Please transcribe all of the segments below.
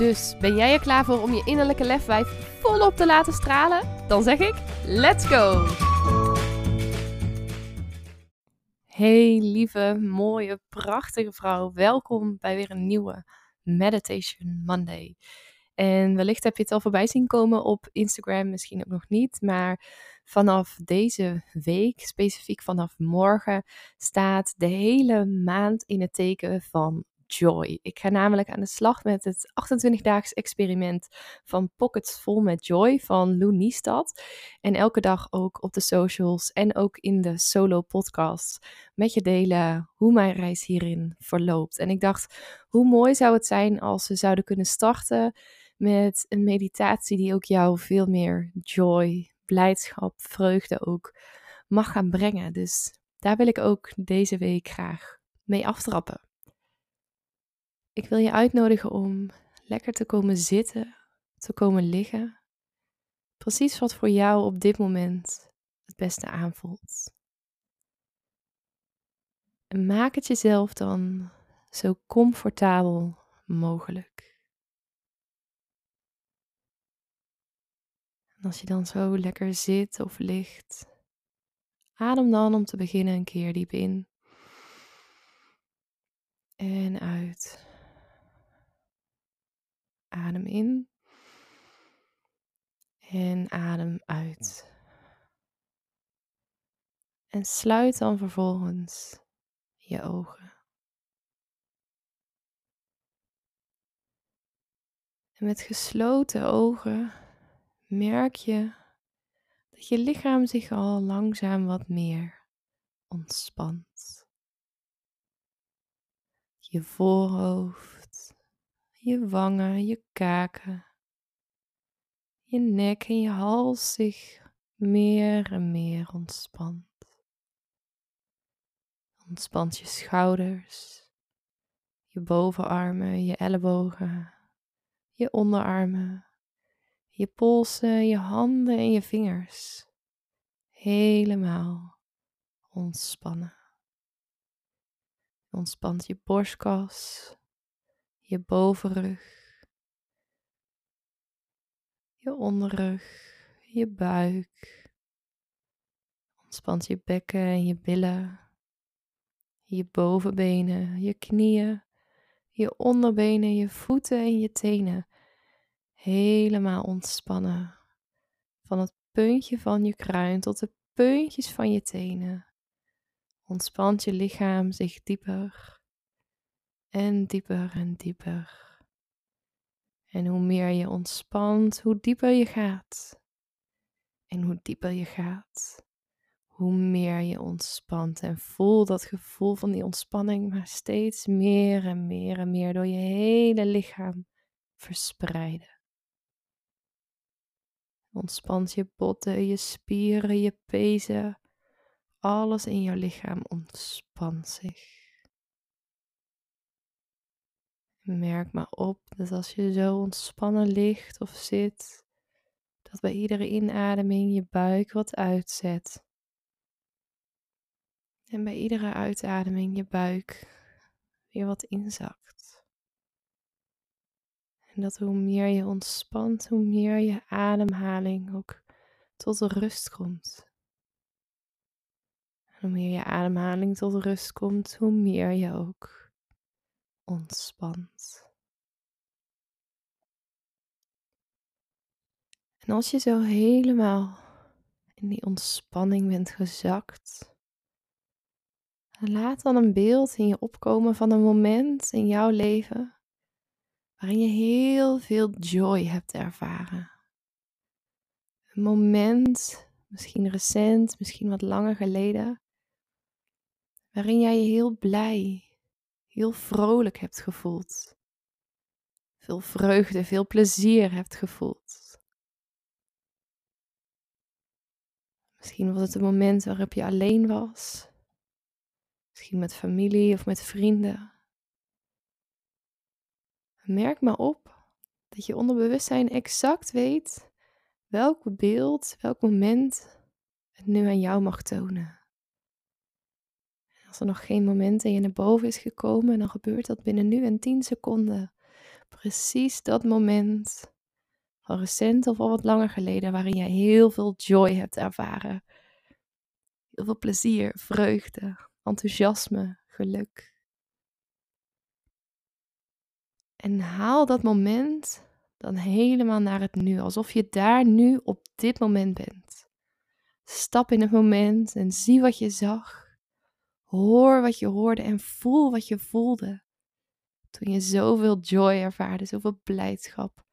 Dus ben jij er klaar voor om je innerlijke lefwijf volop te laten stralen? Dan zeg ik: let's go! Hey lieve, mooie, prachtige vrouw. Welkom bij weer een nieuwe Meditation Monday. En wellicht heb je het al voorbij zien komen op Instagram, misschien ook nog niet. Maar vanaf deze week, specifiek vanaf morgen, staat de hele maand in het teken van Joy. Ik ga namelijk aan de slag met het 28-daags experiment van Pockets Vol met Joy van Lou Niestad. En elke dag ook op de socials en ook in de solo podcast met je delen hoe mijn reis hierin verloopt. En ik dacht, hoe mooi zou het zijn als we zouden kunnen starten met een meditatie die ook jou veel meer joy, blijdschap, vreugde ook mag gaan brengen. Dus daar wil ik ook deze week graag mee aftrappen. Ik wil je uitnodigen om lekker te komen zitten, te komen liggen. Precies wat voor jou op dit moment het beste aanvoelt. En maak het jezelf dan zo comfortabel mogelijk. En als je dan zo lekker zit of ligt, adem dan om te beginnen een keer diep in en uit. Adem in. En adem uit. En sluit dan vervolgens je ogen. En met gesloten ogen merk je dat je lichaam zich al langzaam wat meer ontspant. Je voorhoofd je wangen, je kaken, je nek en je hals zich meer en meer ontspant. Ontspant je schouders, je bovenarmen, je ellebogen, je onderarmen, je polsen, je handen en je vingers. Helemaal ontspannen. Ontspant je borstkas, je bovenrug, je onderrug, je buik. Ontspant je bekken en je billen, je bovenbenen, je knieën, je onderbenen, je voeten en je tenen. Helemaal ontspannen. Van het puntje van je kruin tot de puntjes van je tenen. Ontspant je lichaam zich dieper en dieper en dieper. En hoe meer je ontspant, hoe dieper je gaat. En hoe dieper je gaat, hoe meer je ontspant. En voel dat gevoel van die ontspanning maar steeds meer en meer en meer door je hele lichaam verspreiden. Ontspant je botten, je spieren, je pezen. Alles in jouw lichaam ontspant zich. Merk maar op dat als je zo ontspannen ligt of zit, dat bij iedere inademing je buik wat uitzet. En bij iedere uitademing je buik weer wat inzakt. En dat hoe meer je ontspant, hoe meer je ademhaling ook tot rust komt. En hoe meer je ademhaling tot rust komt, hoe meer je ook ontspant. En als je zo helemaal in die ontspanning bent gezakt, laat dan een beeld in je opkomen van een moment in jouw leven waarin je heel veel joy hebt ervaren. Een moment, misschien recent, misschien wat langer geleden, waarin jij je heel blij, heel vrolijk hebt gevoeld. Veel vreugde, veel plezier hebt gevoeld. Misschien was het een moment waarop je alleen was. Misschien met familie of met vrienden. Merk maar op dat je onderbewustzijn exact weet welk beeld, welk moment het nu aan jou mag tonen. Als er nog geen moment in je naar boven is gekomen, dan gebeurt dat binnen nu en 10 seconden. Precies dat moment van recent of al wat langer geleden waarin je heel veel joy hebt ervaren. Heel veel plezier, vreugde, enthousiasme, geluk. En haal dat moment dan helemaal naar het nu, alsof je daar nu op dit moment bent. Stap in het moment en zie wat je zag. Hoor wat je hoorde en voel wat je voelde. Toen je zoveel joy ervaarde, zoveel blijdschap,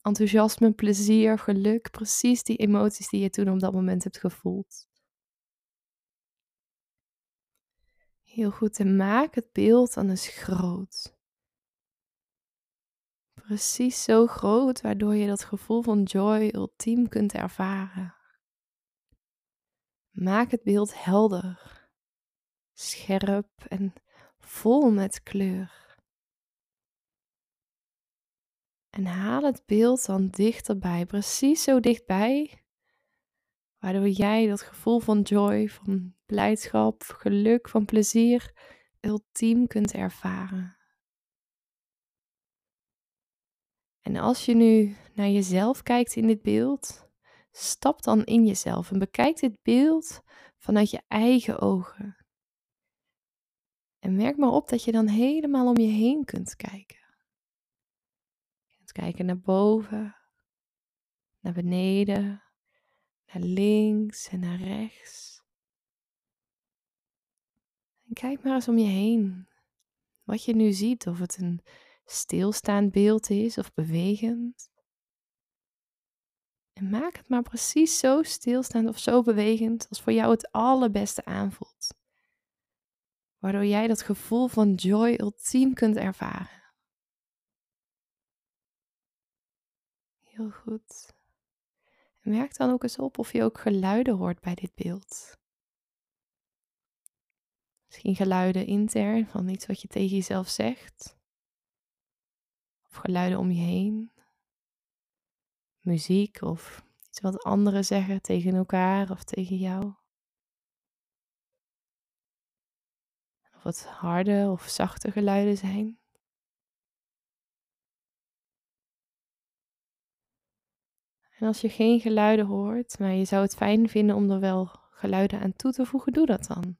enthousiasme, plezier, geluk, precies die emoties die je toen op dat moment hebt gevoeld. Heel goed, en maak het beeld dan eens groot. Precies zo groot, waardoor je dat gevoel van joy ultiem kunt ervaren. Maak het beeld helder, scherp en vol met kleur. En haal het beeld dan dichterbij, precies zo dichtbij, waardoor jij dat gevoel van joy, van blijdschap, geluk, van plezier ultiem kunt ervaren. En als je nu naar jezelf kijkt in dit beeld, stap dan in jezelf en bekijk dit beeld vanuit je eigen ogen. En merk maar op dat je dan helemaal om je heen kunt kijken. Je kunt kijken naar boven, naar beneden, naar links en naar rechts. En kijk maar eens om je heen. Wat je nu ziet, of het een stilstaand beeld is of bewegend. En maak het maar precies zo stilstaand of zo bewegend als voor jou het allerbeste aanvoelt. Waardoor jij dat gevoel van joy ultiem kunt ervaren. Heel goed. Merk dan ook eens op of je ook geluiden hoort bij dit beeld. Misschien geluiden intern van iets wat je tegen jezelf zegt. Of geluiden om je heen. Muziek of iets wat anderen zeggen tegen elkaar of tegen jou. Het harde of zachte geluiden zijn. En als je geen geluiden hoort, maar je zou het fijn vinden om er wel geluiden aan toe te voegen, doe dat dan.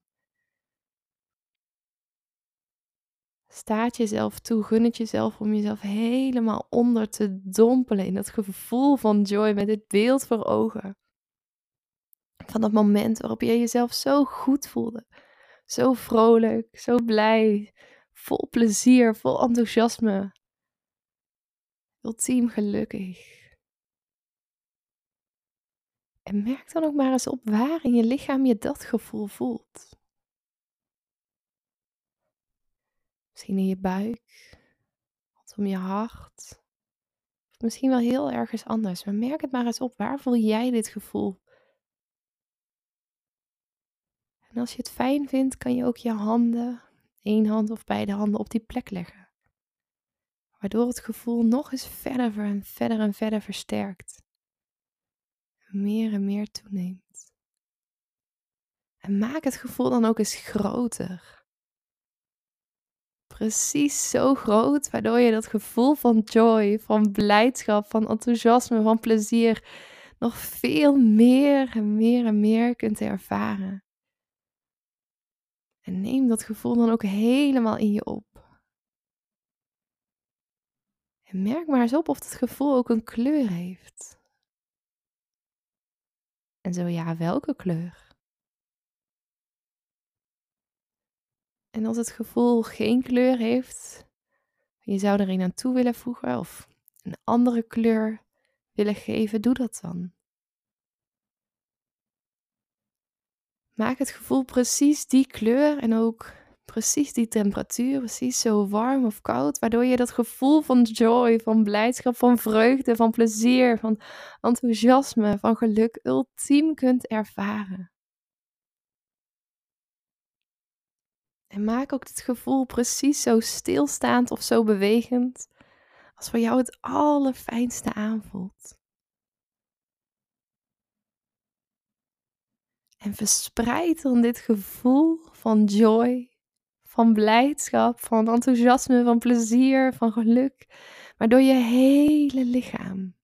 Staat jezelf toe, gun het jezelf om jezelf helemaal onder te dompelen in dat gevoel van joy met dit beeld voor ogen. Van dat moment waarop je jezelf zo goed voelde. Zo vrolijk, zo blij, vol plezier, vol enthousiasme. Ultiem gelukkig. En merk dan ook maar eens op waar in je lichaam je dat gevoel voelt. Misschien in je buik, rondom je hart. Of misschien wel heel ergens anders. Maar merk het maar eens op. Waar voel jij dit gevoel? En als je het fijn vindt, kan je ook je handen, één hand of beide handen, op die plek leggen. Waardoor het gevoel nog eens verder en verder en verder versterkt. Meer en meer toeneemt. En maak het gevoel dan ook eens groter precies zo groot, waardoor je dat gevoel van joy, van blijdschap, van enthousiasme, van plezier nog veel meer en meer en meer kunt ervaren. En neem dat gevoel dan ook helemaal in je op. En merk maar eens op of dat gevoel ook een kleur heeft. En zo ja, welke kleur? En als het gevoel geen kleur heeft, je zou er een aan toe willen voegen of een andere kleur willen geven, doe dat dan. Maak het gevoel precies die kleur en ook precies die temperatuur, precies zo warm of koud, waardoor je dat gevoel van joy, van blijdschap, van vreugde, van plezier, van enthousiasme, van geluk ultiem kunt ervaren. En maak ook het gevoel precies zo stilstaand of zo bewegend als voor jou het allerfijnste aanvoelt. En verspreid dan dit gevoel van joy, van blijdschap, van enthousiasme, van plezier, van geluk, maar door je hele lichaam.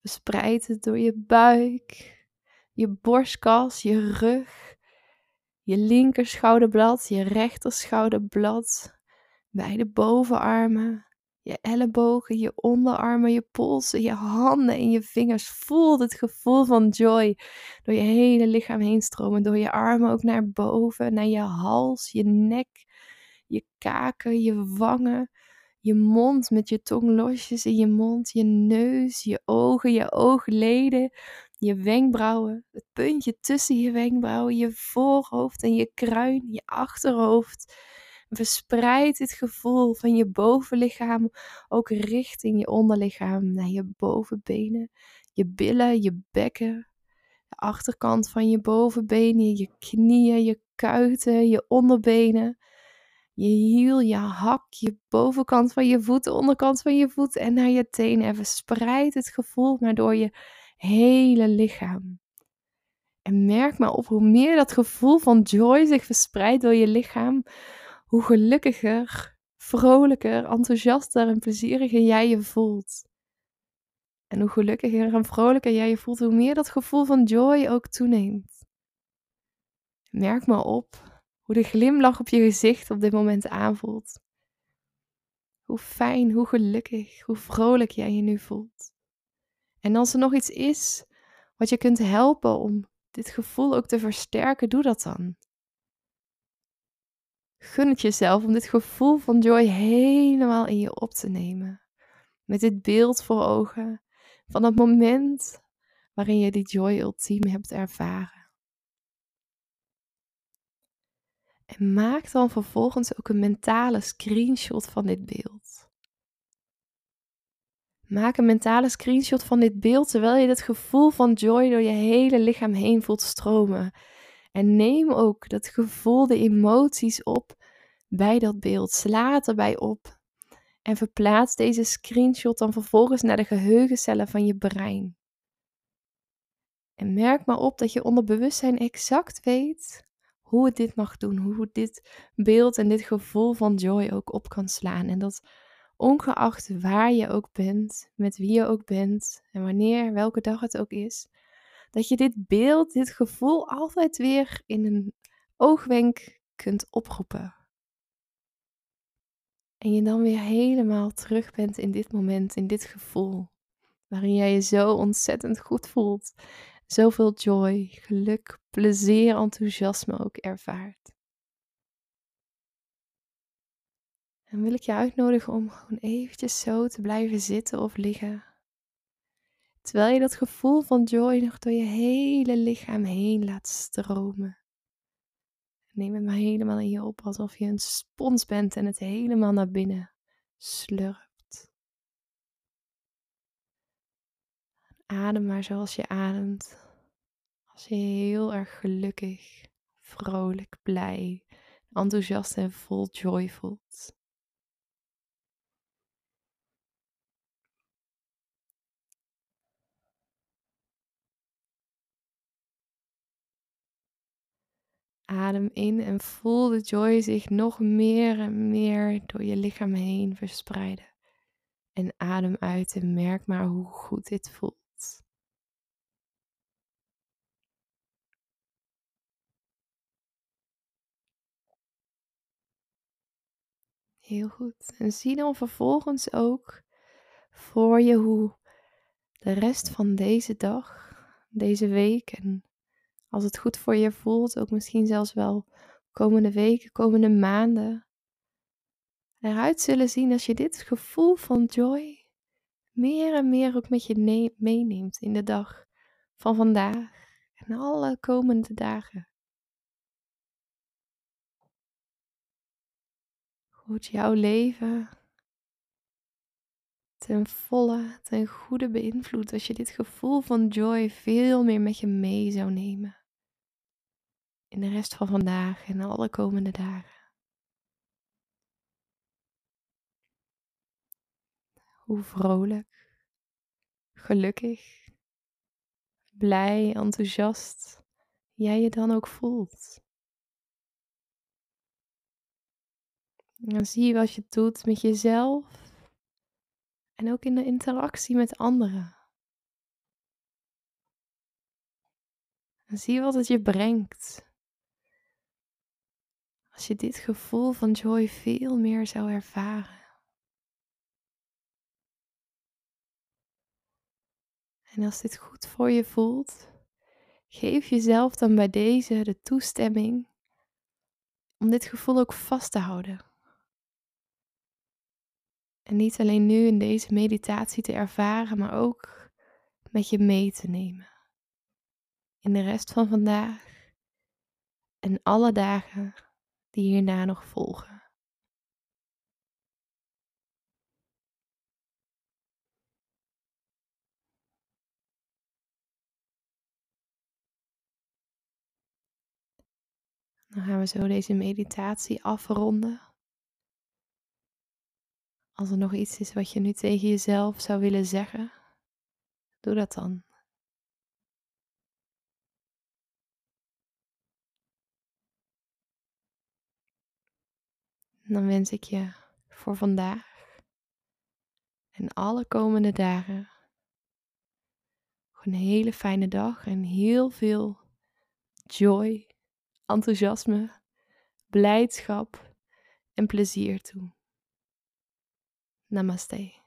Verspreid het door je buik, je borstkas, je rug, je linker schouderblad, je rechter schouderblad, beide bovenarmen, je ellebogen, je onderarmen, je polsen, je handen en je vingers. Voel het gevoel van joy door je hele lichaam heen stromen. Door je armen ook naar boven, naar je hals, je nek, je kaken, je wangen. Je mond met je tong losjes in je mond, je neus, je ogen, je oogleden, je wenkbrauwen, het puntje tussen je wenkbrauwen, je voorhoofd en je kruin, je achterhoofd Verspreid dit gevoel van je bovenlichaam ook richting je onderlichaam, naar je bovenbenen, je billen, je bekken, de achterkant van je bovenbenen, je knieën, je kuiten, je onderbenen, je hiel, je hak, je bovenkant van je voet, de onderkant van je voet en naar je tenen. En verspreid het gevoel maar door je hele lichaam. En merk maar op hoe meer dat gevoel van joy zich verspreidt door je lichaam, hoe gelukkiger, vrolijker, enthousiaster en plezieriger jij je voelt. En hoe gelukkiger en vrolijker jij je voelt, hoe meer dat gevoel van joy ook toeneemt. Merk maar op hoe de glimlach op je gezicht op dit moment aanvoelt. Hoe fijn, hoe gelukkig, hoe vrolijk jij je nu voelt. En als er nog iets is wat je kunt helpen om dit gevoel ook te versterken, doe dat dan. Gun het jezelf om dit gevoel van joy helemaal in je op te nemen. Met dit beeld voor ogen van het moment waarin je die joy ultiem hebt ervaren. En maak dan vervolgens ook een mentale screenshot van dit beeld. Maak een mentale screenshot van dit beeld terwijl je het gevoel van joy door je hele lichaam heen voelt stromen. En neem ook dat gevoel, de emoties op bij dat beeld. Sla het erbij op. En verplaats deze screenshot dan vervolgens naar de geheugencellen van je brein. En merk maar op dat je onderbewustzijn exact weet hoe het dit mag doen. Hoe dit beeld en dit gevoel van joy ook op kan slaan. En dat ongeacht waar je ook bent, met wie je ook bent en wanneer, welke dag het ook is, dat je dit beeld, dit gevoel altijd weer in een oogwenk kunt oproepen. En je dan weer helemaal terug bent in dit moment, in dit gevoel. Waarin jij je zo ontzettend goed voelt. Zoveel joy, geluk, plezier, enthousiasme ook ervaart. En wil ik je uitnodigen om gewoon eventjes zo te blijven zitten of liggen. Terwijl je dat gevoel van joy nog door je hele lichaam heen laat stromen. Neem het maar helemaal in je op alsof je een spons bent en het helemaal naar binnen slurpt. Adem maar zoals je ademt. Als je heel erg gelukkig, vrolijk, blij, enthousiast en vol joy voelt. Adem in en voel de joy zich nog meer en meer door je lichaam heen verspreiden. En adem uit en merk maar hoe goed dit voelt. Heel goed. En zie dan vervolgens ook voor je hoe de rest van deze dag, deze week en als het goed voor je voelt, ook misschien zelfs wel komende weken, komende maanden, eruit zullen zien als je dit gevoel van joy meer en meer ook met je meeneemt in de dag van vandaag en alle komende dagen. Het jouw leven ten volle, ten goede beïnvloedt als je dit gevoel van joy veel meer met je mee zou nemen. In de rest van vandaag en alle komende dagen. Hoe vrolijk, gelukkig, blij, enthousiast jij je dan ook voelt. Dan zie je wat je doet met jezelf en ook in de interactie met anderen. En zie wat het je brengt. Als je dit gevoel van joy veel meer zou ervaren. En als dit goed voor je voelt, geef jezelf dan bij deze de toestemming om dit gevoel ook vast te houden. En niet alleen nu in deze meditatie te ervaren, maar ook met je mee te nemen. In de rest van vandaag en alle dagen die hierna nog volgen. Dan gaan we zo deze meditatie afronden. Als er nog iets is wat je nu tegen jezelf zou willen zeggen, doe dat dan. Dan wens ik je voor vandaag en alle komende dagen een hele fijne dag en heel veel joy, enthousiasme, blijdschap en plezier toe. Namaste.